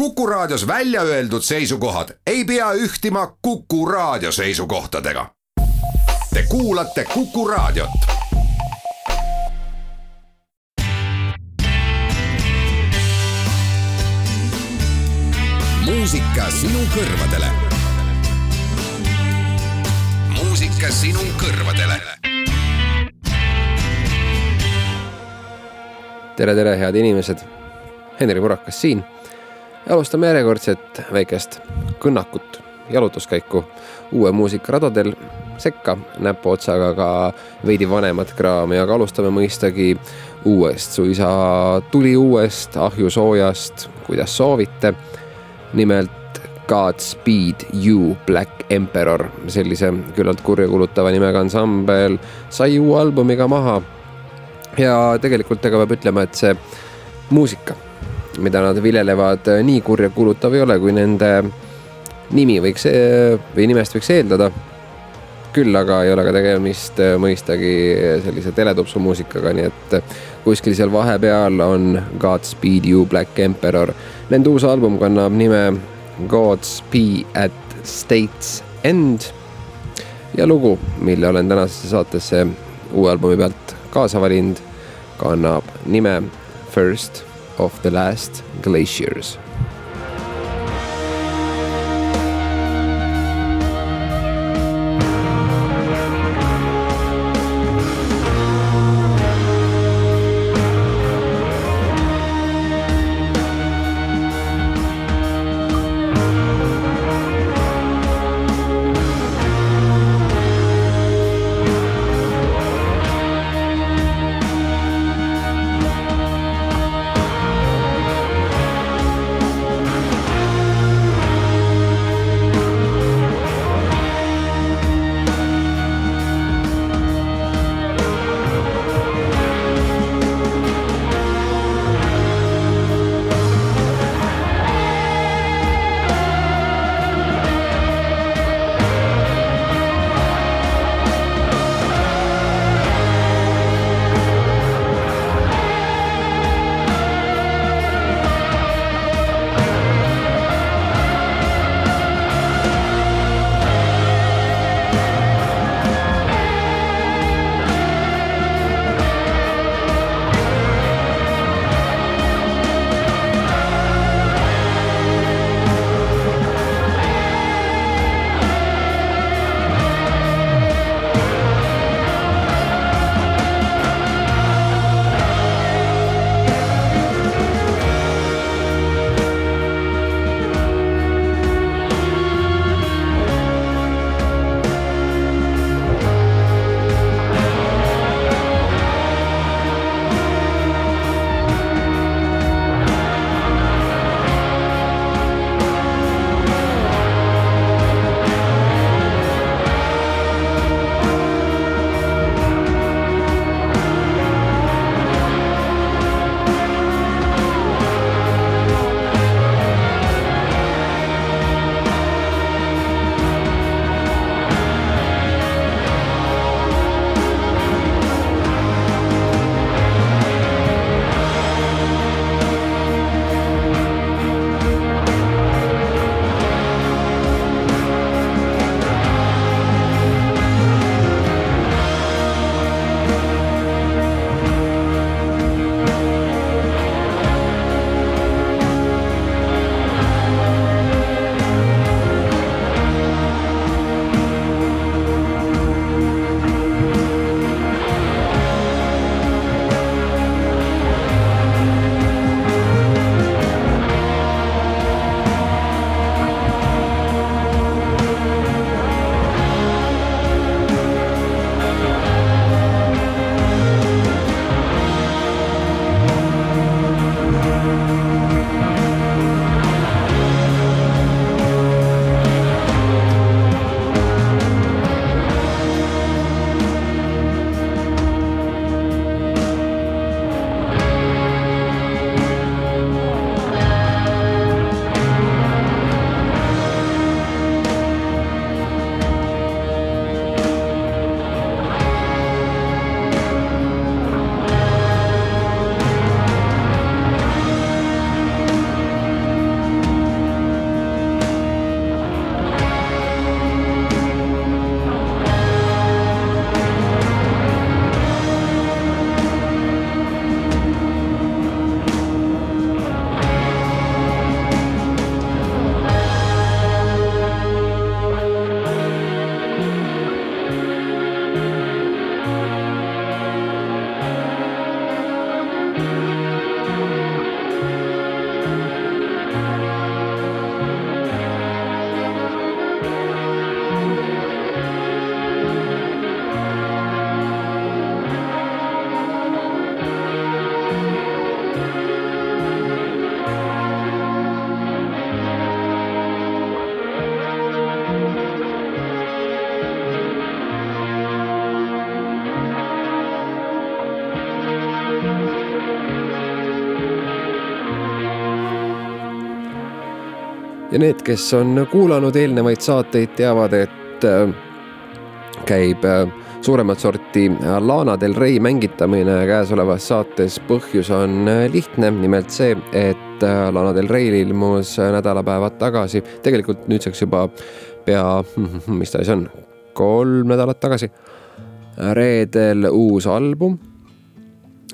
Kuku Raadios välja öeldud seisukohad ei pea ühtima Kuku Raadio seisukohtadega. Te kuulate Kuku Raadiot. muusika sinu kõrvadele. muusika sinu kõrvadele. tere, tere, head inimesed. Henri Murakas siin alustame järjekordset väikest kõnnakut, jalutuskäiku uue muusika radadel, sekka näpuotsaga ka veidi vanemat kraami, aga alustame mõistagi uuest, suisa tuli uuest ahjusoojast, kuidas soovite. nimelt Godspeed You Black Emperor, sellise küllalt kurjakuulutava nimega ansambel sai uue albumiga maha. ja tegelikult ega peab ütlema, et see muusika mida nad viljelevad, äh, nii kurjakuulutav ei ole, kui nende nimi võiks äh, või nimest võiks eeldada. küll aga ei ole ka tegemist äh, mõistagi sellise teletupsumuusikaga, nii et kuskil seal vahepeal on Godspeed You Black Emperor. Nende uus album kannab nime Godspeed at State's End ja lugu, mille olen tänasesse saatesse uue albumi pealt kaasa valinud, kannab nime First of the last glaciers. Ja need, kes on kuulanud eelnevaid saateid, teavad, et äh, käib äh, suuremat sorti Lana Del Rey mängitamine käesolevas saates. põhjus on lihtne, nimelt see, et Lana Del Rey'l ilmus nädalapäevad tagasi, tegelikult nüüdseks juba pea, mis ta siis on, kolm nädalat tagasi, reedel uus album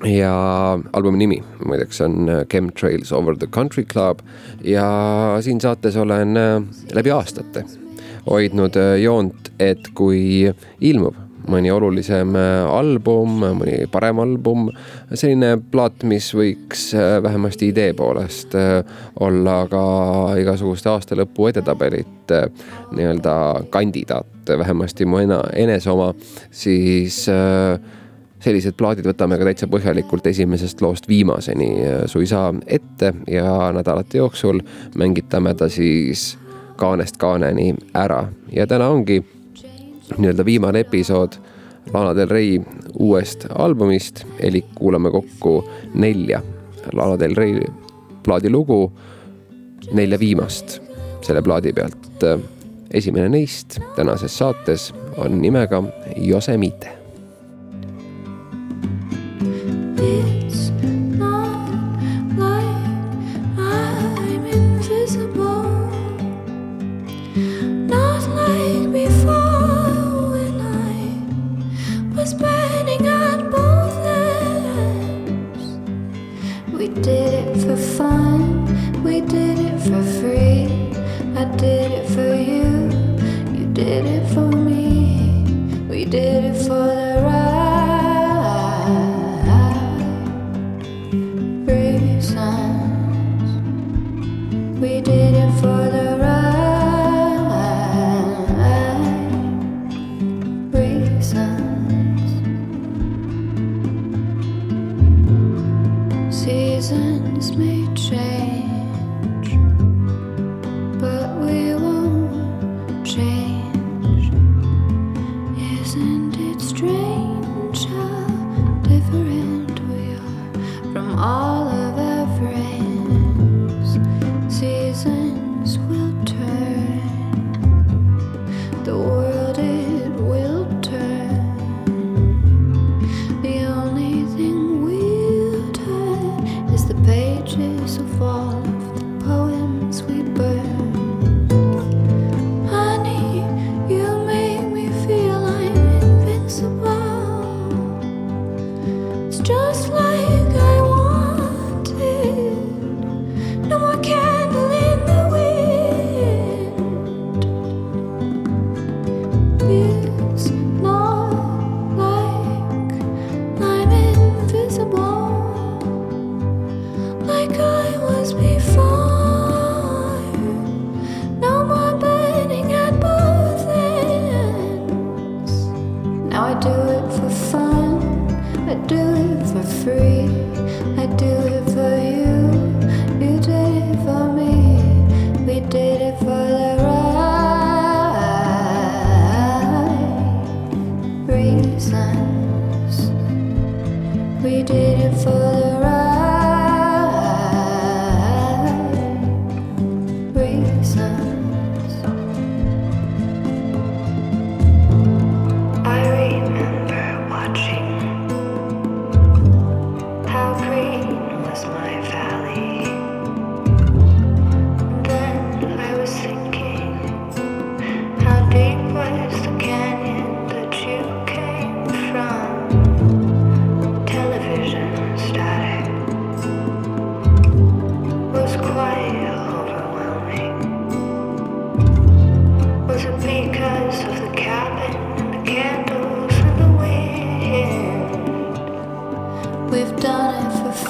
ja albumi nimi muideks on Chemtrails over the country club. Ja siin saates olen äh, läbi aastate hoidnud äh, joont, et kui ilmub mõni olulisem äh, album, mõni parem album, selline plaat, mis võiks vähemasti idee poolest olla ka igasuguste aastalõpu edetabelite nii-öelda kandidaat, vähemasti mu ena, enese oma, siis äh, sellised plaadid võtame ka täitsa põhjalikult esimesest loost viimaseni äh, suisa ette ja nädalate jooksul mängitame ta siis kaanest kaaneni ära. Ja täna ongi nii-öelda viimane episood Lana Del Rey uuest albumist, elik kuulame kokku nelja Lana Del Rey plaadi lugu, nelja viimast selle plaadi pealt. esimene neist tänases saates on nimega Yosemite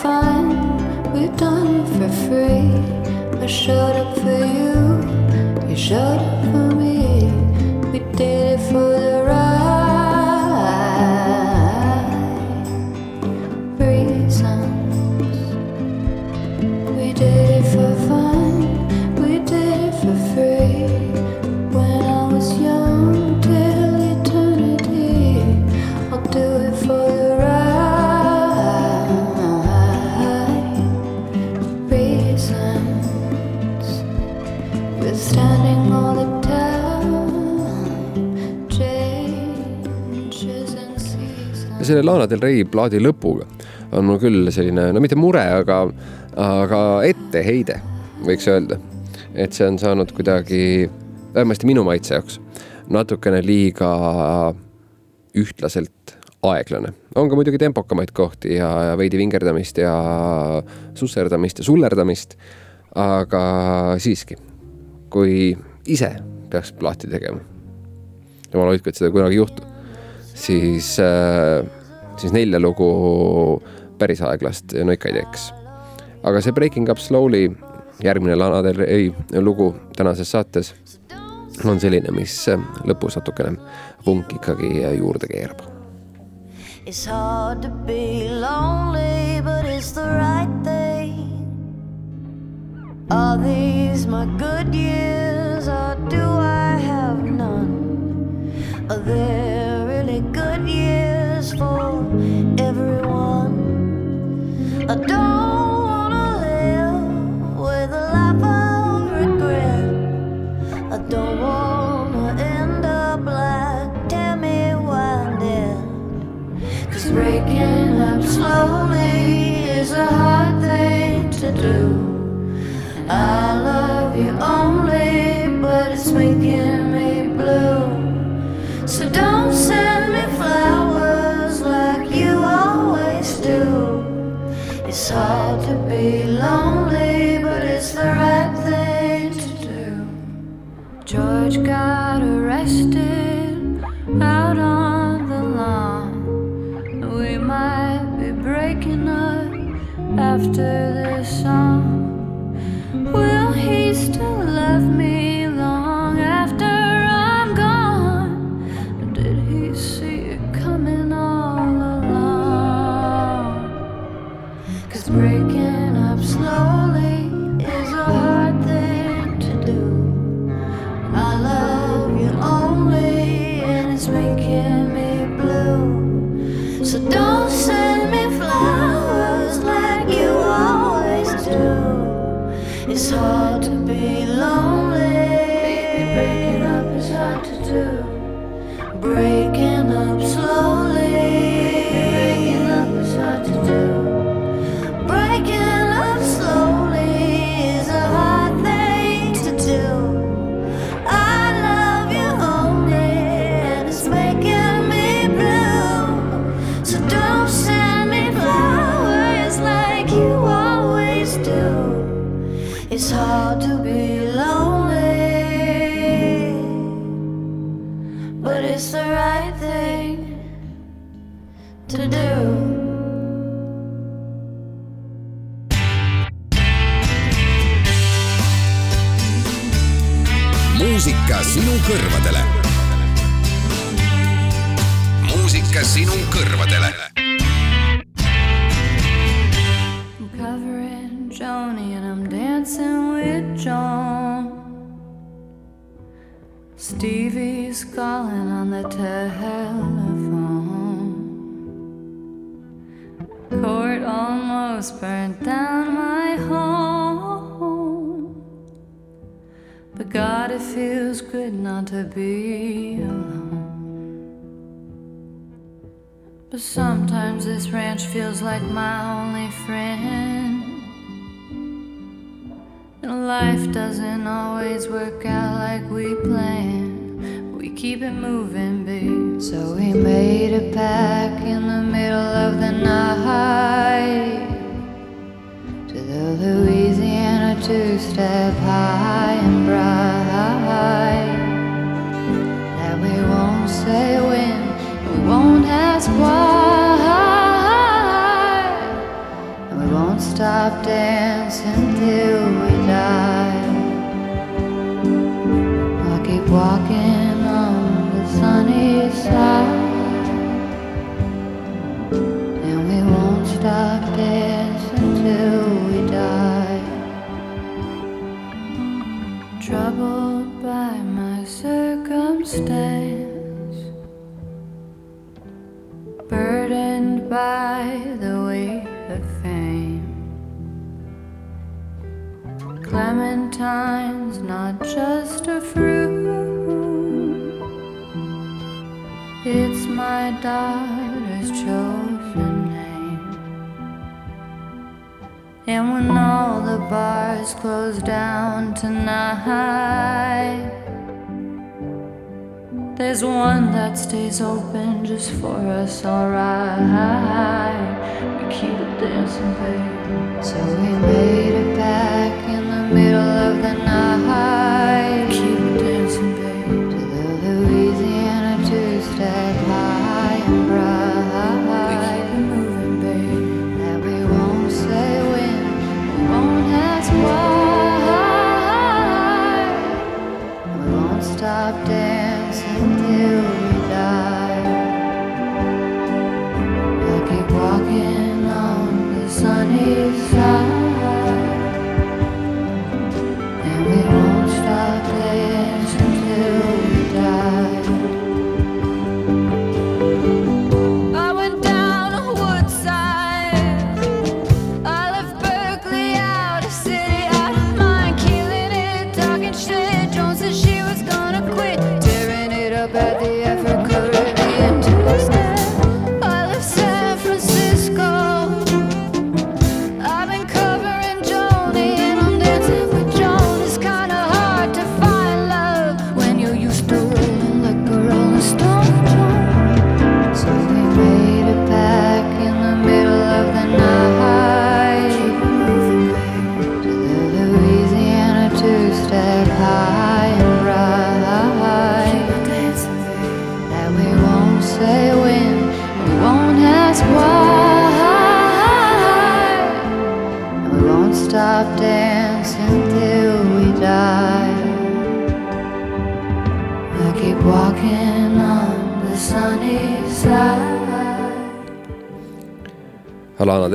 fun we're done for free. I showed up for you, you showed up for me. We did it for the selle Lana Del Rey plaadi lõpuga on mul küll selline, no mitte mure, aga, aga etteheide, võiks öelda. et see on saanud kuidagi, vähemasti minu maitse jaoks, natukene liiga ühtlaselt aeglane. on ka muidugi tempokamaid kohti ja, ja veidi vingerdamist ja susserdamist ja sullerdamist. aga siiski, kui ise peaks plahti tegema, jumal hoidku, et seda kunagi ei juhtu, siis äh, siis nelja lugu päris aeglast no ikka ei teeks. aga see Breaking Up Slowly, järgmine Lana Del Rey lugu tänases saates on selline, mis lõpus natukene vunk ikkagi juurde keerab. It's hard to be lonely, but it's the right thing. Are these my good years, or do I have none? Are there really good years for is a hard thing to do. I love you only, but it's making me blue. So don't send me flowers like you always do. It's hard to be lonely, but it's the right thing to do. George got arrested after this song. Will he still love me long after I'm gone? Did he see it coming all breaking Court almost burnt down my home. But God, it feels good not to be alone. But sometimes this ranch feels like my only friend. And life doesn't always work out like we planned. We keep it moving, babe. So we made it back in the middle of the night to the Louisiana two step high and bright. That we won't say when, we won't ask why, and we won't stop dancing is not just a fruit, it's my daughter's chosen name. And when all the bars close down tonight, there's one that stays open just for us, alright. We keep it dancing, babe. So we made it back middle of the night.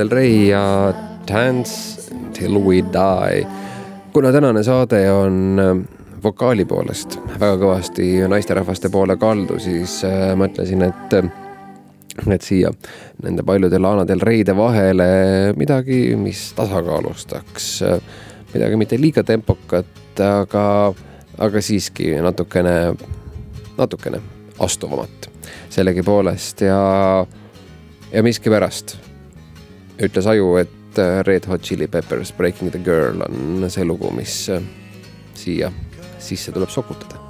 Del Rey ja Dance Till We Die. kuna tänane saade on äh, vokaali poolest väga kõvasti naisterahvaste poole kaldu, siis äh, mõtlesin, et et siia nende paljude Lana Del Reyde vahele midagi, mis tasakaalustaks, äh, midagi mitte liiga tempokat, aga, aga siiski natukene, natukene astuvamat sellegipoolest ja, ja miskipärast ütles aju, et Red Hot Chili Peppers Breaking the Girl on see lugu, mis äh, siia sisse tuleb sokutada.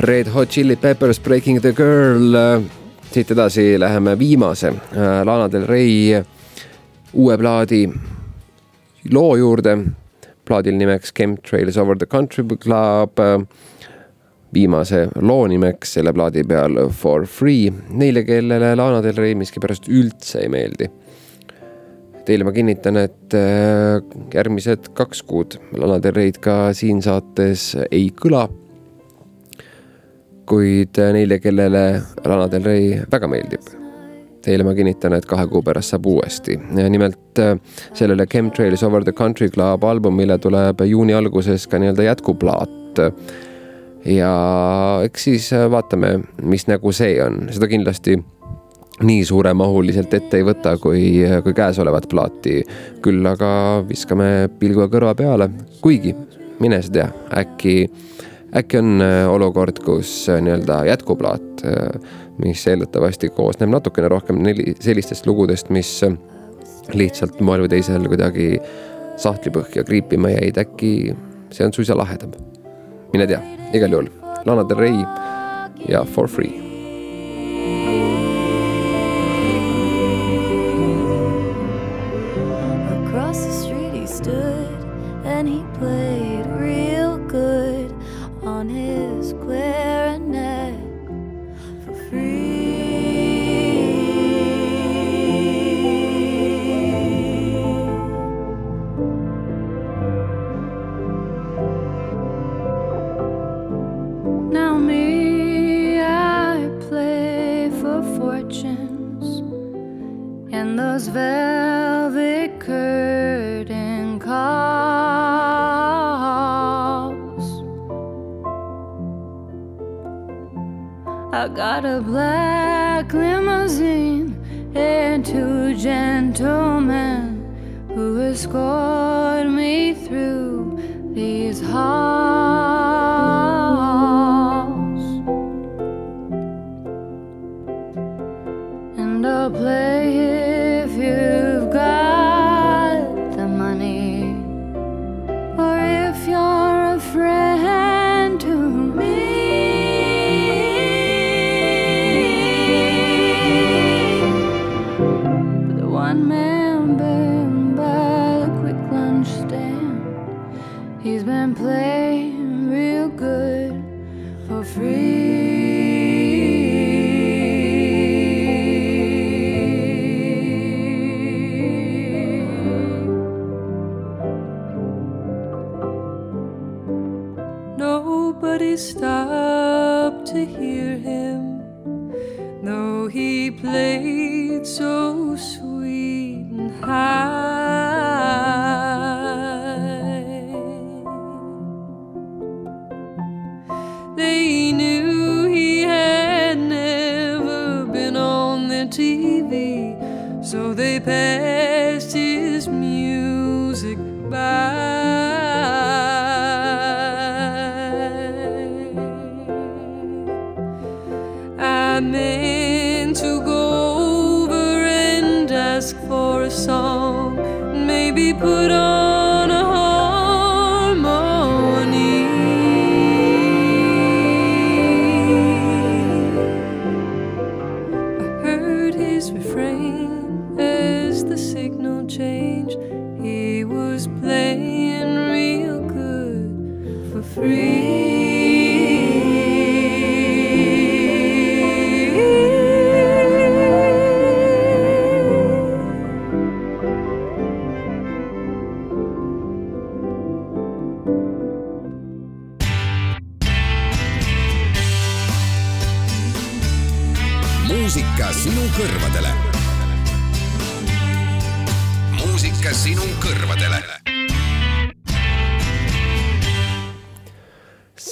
Red Hot Chili Peppers Breaking the Girl. siit edasi läheme viimase äh, Lana Del Rey uue plaadi loo juurde. plaadil nimeks Chemtrails over the country club. viimase loo nimeks selle plaadi peal For free, neile, kellele Lana Del Rey miskipärast üldse ei meeldi Teile ma kinnitan, et äh, järgmised kaks kuud Lana Del Rey'd ka siin saates ei kõla. Kuid neile, kellele Lana Del Rey väga meeldib, teile ma kinnitan, et kahe kuu pärast saab uuesti. nimelt äh, sellele Chemtrails over the country club albumile tuleb juuni alguses ka nii-öelda jätkuplaat. ja eks siis vaatame, mis nägu see on, seda kindlasti nii suuremahuliselt ette ei võta kui, kui käesolevat plaati. küll aga viskame pilgu kõrva peale, kuigi mine sa tea, äkki, äkki on äh, olukord, kus äh, nii-öelda jätkuplaat, äh, mis eeldatavasti koosneb natukene rohkem sellistest lugudest, mis lihtsalt moel või teisel kuidagi sahtlipõhja kriipima jäid, äkki see on suisa lahedam. mine tea, igal juhul. Lana Del Rey ja For Free and those velvet curtain calls. I got a black limousine and two gentlemen who escort me through these halls. TV, so they passed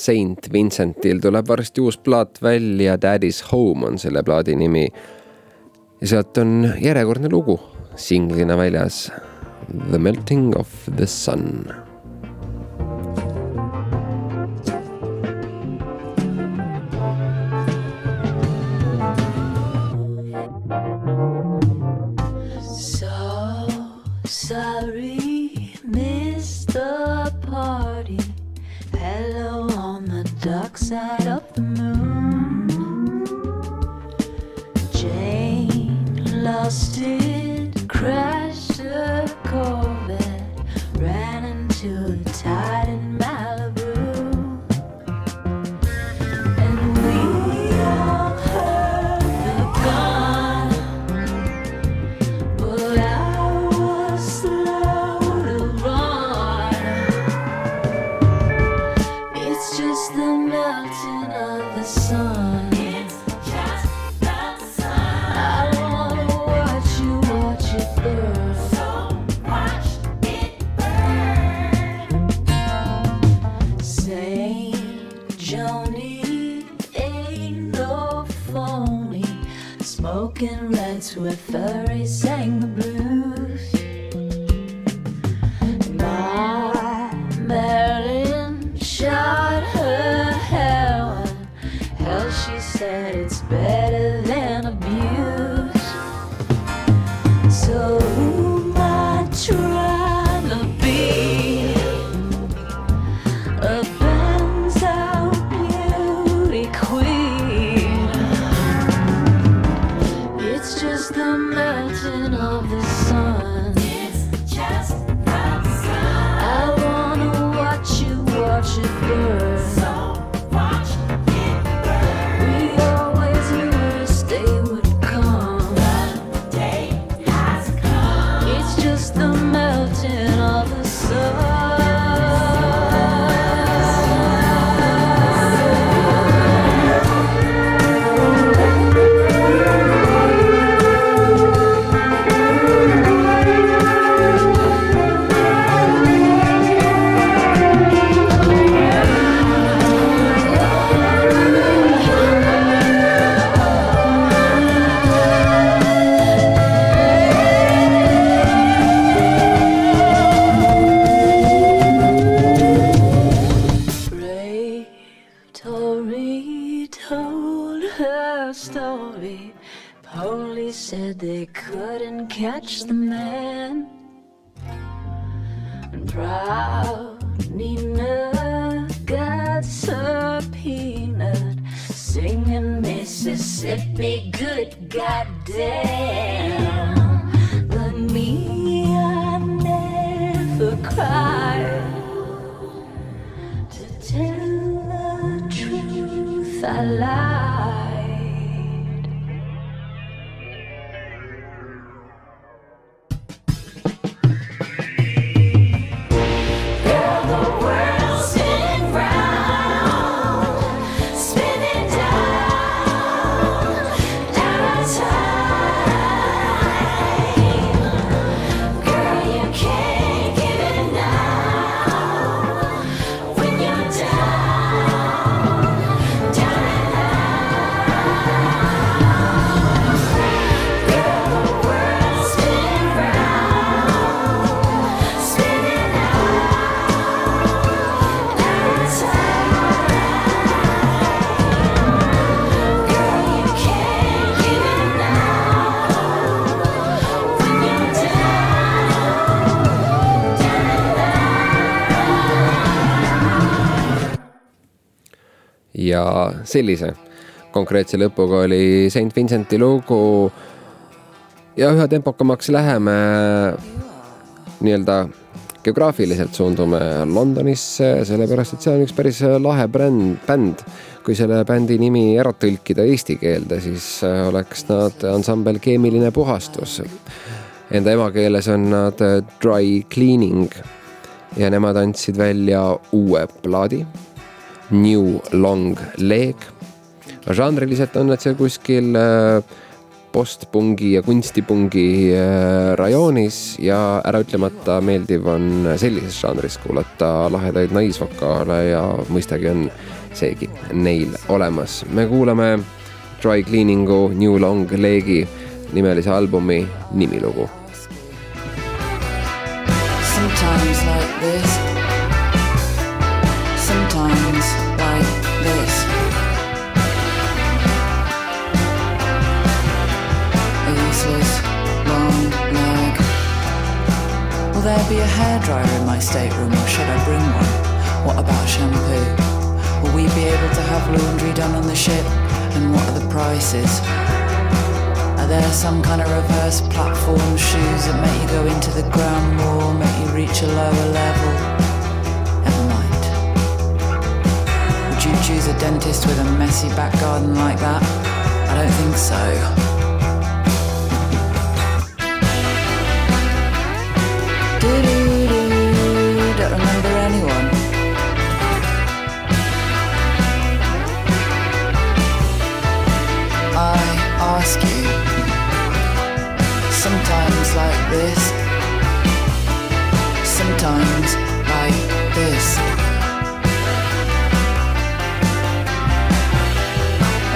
Saint Vincentil tuleb varsti uus plaat välja, Daddy's Home on selle plaadi nimi. ja sealt on järjekordne lugu singlina väljas. The melting of the sun tell the truth. I lie. ja sellise. konkreetse lõpuga oli St Vincenti lugu. ja üha tempokamaks läheme nii-öelda geograafiliselt suundume Londonisse, sellepärast et seal on üks päris lahe bränd, bänd. kui selle bändi nimi ära tõlkida eesti keelde, siis oleks nad ansambel Keemiline puhastus. Enda emakeeles on nad Dry Cleaning ja nemad andsid välja uue plaadi New Long Leg. žanriliselt on nad seal kuskil äh, postpungi ja kunstipungi äh, rajoonis ja äraütlemata meeldiv on sellises žanris kuulata lahedaid naisvokaale ja mõistagi on seegi neil olemas. me kuulame Dry Cleaningu New Long Leg'i nimelise albumi nimilugu. Sometimes like this dryer in my stateroom, or should I bring one? What about shampoo? Will we be able to have laundry done on the ship? And what are the prices? Are there some kind of reverse platform shoes that make you go into the ground more, make you reach a lower level? Never mind. Would you choose a dentist with a messy back garden like that? I don't think so. do do this, sometimes like this.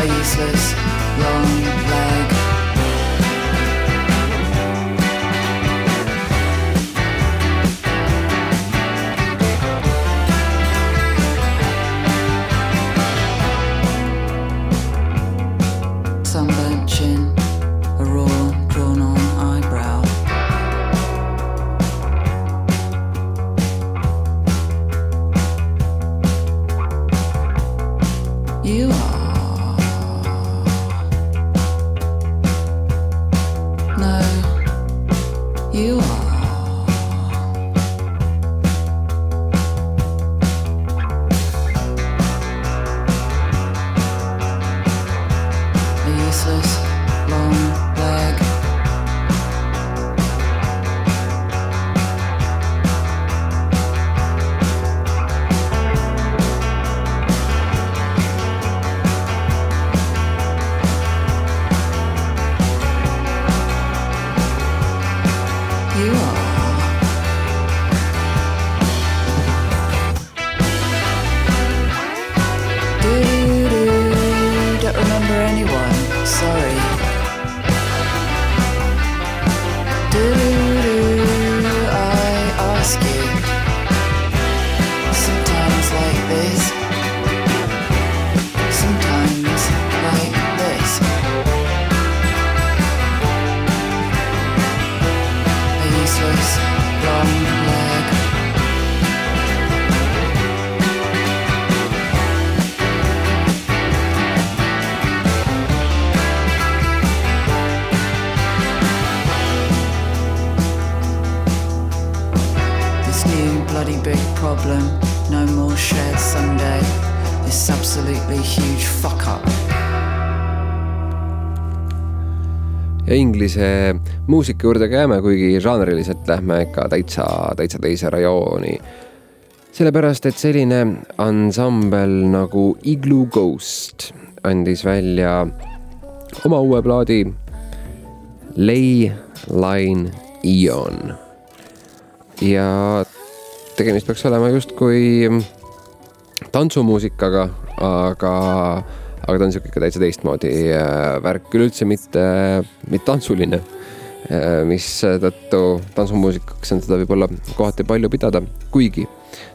A useless long inglise muusika juurde ka jääme, kuigi žanriliselt lähme ikka täitsa, täitsa teise rajooni. sellepärast, et selline ansambel nagu Igloo Ghost andis välja oma uue plaadi Ley Line Eon. ja tegemist peaks olema justkui tantsumuusikaga, aga, aga ta on sihuke ikka täitsa teistmoodi äh, värk, üleüldse mitte, mitte tantsuline. mistõttu tantsumuusikaks on seda võib-olla kohati palju pidada, kuigi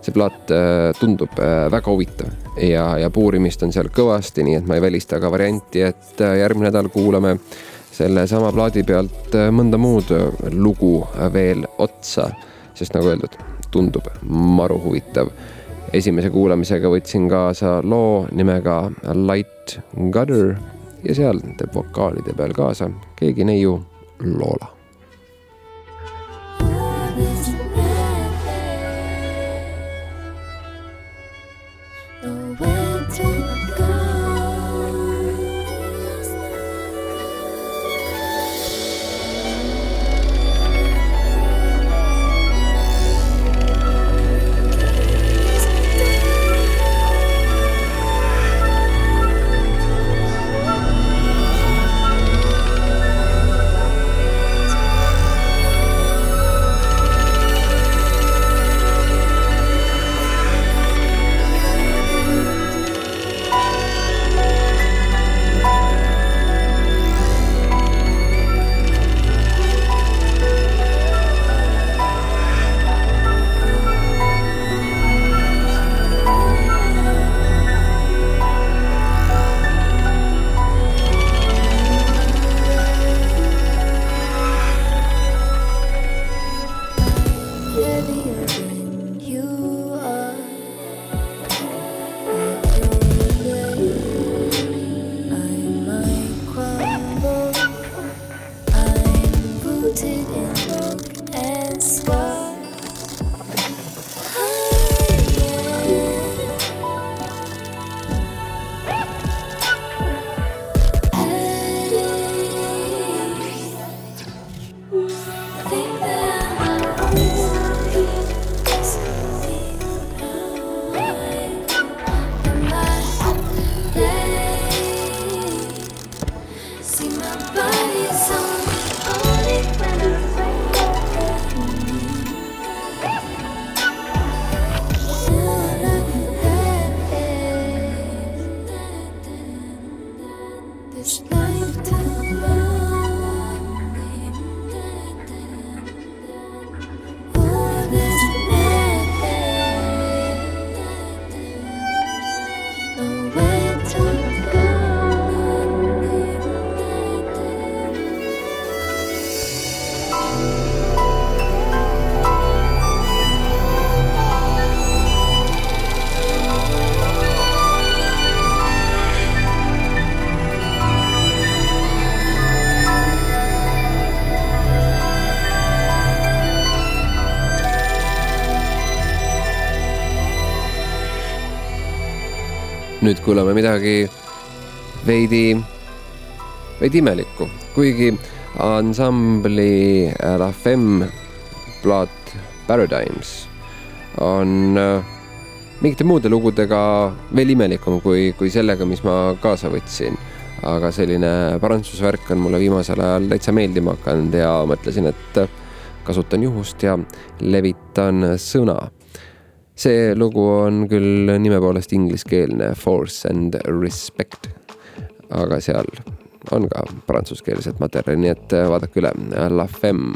see plaat äh, tundub äh, väga huvitav ja, ja puurimist on seal kõvasti, nii et ma ei välista ka varianti, et äh, järgmine nädal kuulame sellesama plaadi pealt äh, mõnda muud äh, lugu veel otsa, sest nagu öeldud, tundub maru huvitav esimese kuulamisega võtsin kaasa loo nimega Light Gutter ja seal teeb vokaalide peal kaasa keegi neiu Loola. Kuulame midagi veidi, veidi imelikku, kuigi ansambli La Femme plaat Paradigms on äh, mingite muude lugudega veel imelikum kui, kui sellega, mis ma kaasa võtsin. aga selline prantsuse värk on mulle viimasel ajal täitsa meeldima hakanud ja mõtlesin, et kasutan juhust ja levitan sõna see lugu on küll nime poolest ingliskeelne Force and Respect, aga seal on ka prantsuskeelset materjali, nii et vaadake üle La Femme.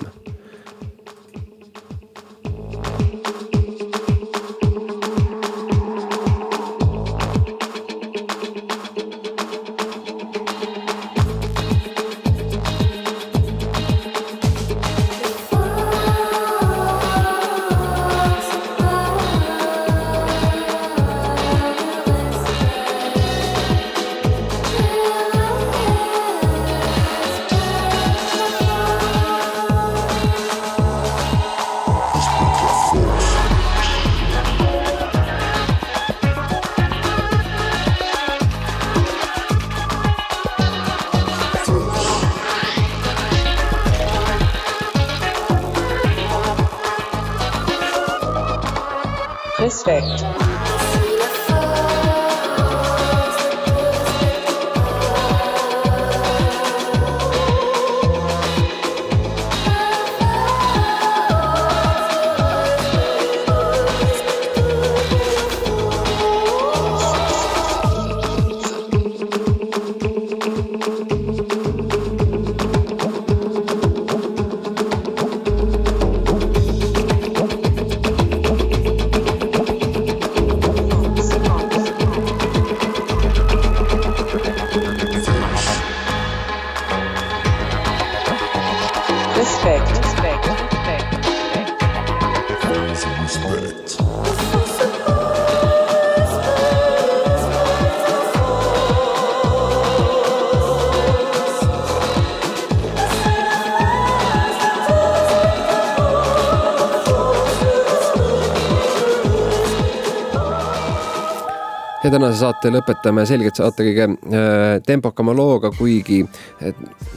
Saate lõpetame. Selgelt saate kõige äh, tempokama looga, kuigi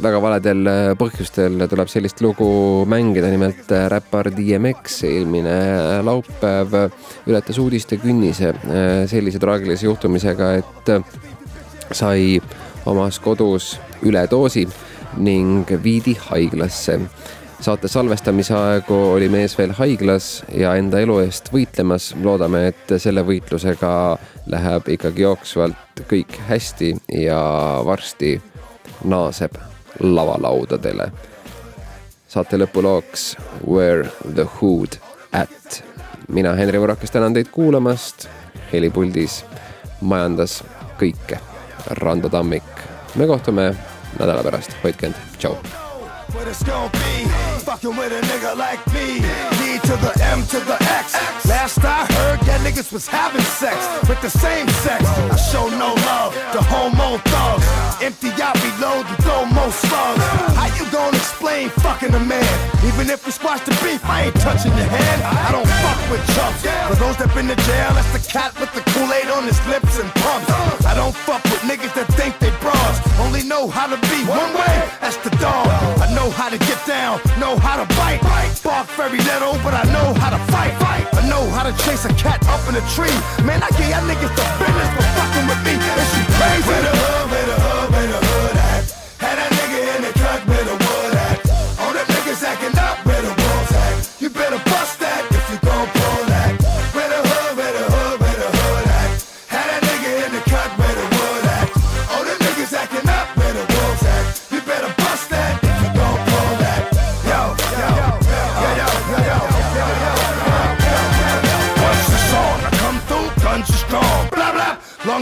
väga valedel äh, põhjustel tuleb sellist lugu mängida, nimelt äh, räppar DMX eelmine laupäev ületas uudistekünnise äh, sellise traagilise juhtumisega, et sai omas kodus üledoosi ning viidi haiglasse saate salvestamise aegu oli mees veel haiglas ja enda elu eest võitlemas. loodame, et selle võitlusega läheb ikkagi jooksvalt kõik hästi ja varsti naaseb lavalaudadele. saate lõpulooks Where the hood at. mina, Henri Murakas, tänan teid kuulamast. helipuldis majandas kõike Rando Tammik. me kohtume nädala pärast, hoidke end, tšau What it's gonna be, fucking with a nigga like me. To the M to the X. Last I heard, that niggas was having sex with the same sex. I show no love to homo thugs. Empty out, reload, you throw most slugs. How you gonna explain fucking a man? Even if we squash the beef, I ain't touching your hand. I don't fuck with chumps. For those that been to jail, that's the cat with the Kool-Aid on his lips and pumps. I don't fuck with niggas that think they bras. Only know how to be one way, that's the dog. I know how to get down, know how to bite. Bark very little, but I know how to fight. fight. I know how to chase a cat up in a tree. Man, I give y'all niggas the business for fucking with me. Is you crazy? Where the hood, where the hood, where the hood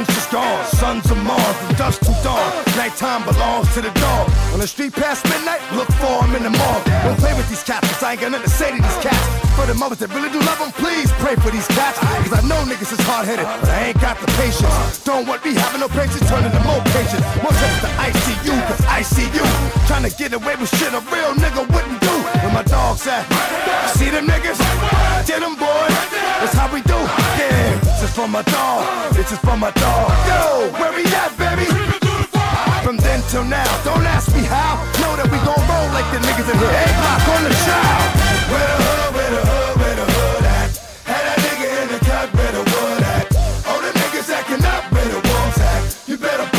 sons of Mars from dusk to dawn. Nighttime belongs to the dog. On the street past midnight, look for him in the mall. Don't play with these cats, 'cause I ain't got nothing to say to these cats. For the mothers that really do love them, please pray for these cats. Cause I know niggas is hard headed, but I ain't got the patience. Don't want me having no patience, turning to more patience. More trips to ICU, cause I see you. Trying to get away with shit a real nigga wouldn't do. Where my dogs at? See them niggas? Get them, boy. That's how we do. Yeah, is for my dog. This is for my dog. Yo, where we at, baby? From then till now, don't ask me how. Know that we gon' roll like the niggas in here. Eight block on the child. Where the hood, where the hood, where the hood at? Had that nigga in the cut, where the wood at? Oh, the niggas acting up, where the wolves at? You better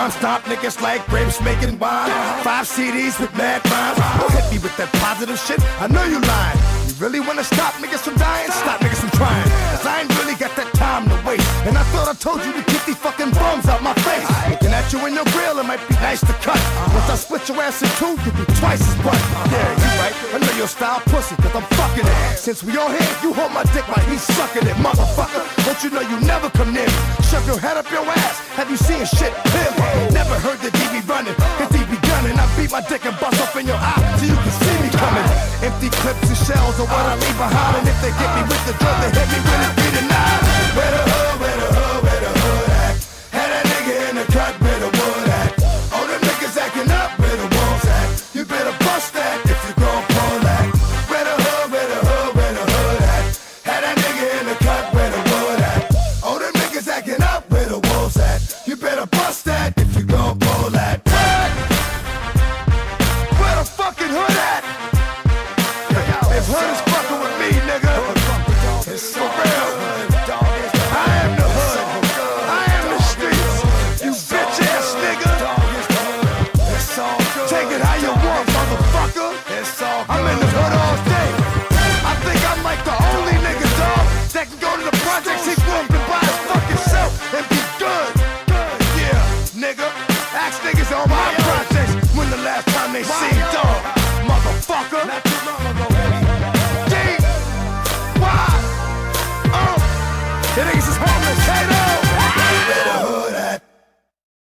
doing crime, stop niggas like grapes making wine. Five CDs with mad rhymes. Don't hit me with that positive shit. I know you lying. You really wanna stop niggas from dying? Stop niggas from trying. Cause I ain't really got that time to waste. And I thought I told you to get these fucking bums out my face. Looking at you in your grill, it might be nice to cut. Once I your ass in two, you'll be twice as butt. Yeah, you right. I know your style pussy, cause I'm fucking it. Since we all here, you hold my dick like he's sucking it, motherfucker. Don't you know you never come near me? Shove your head up your ass. Have you seen shit clearly? Never heard the DB running, his DB gunning. I beat my dick and bust up in your eye so you can see me coming. Empty clips and shells are what I leave behind. And if they get me with the drug, they hit me with it.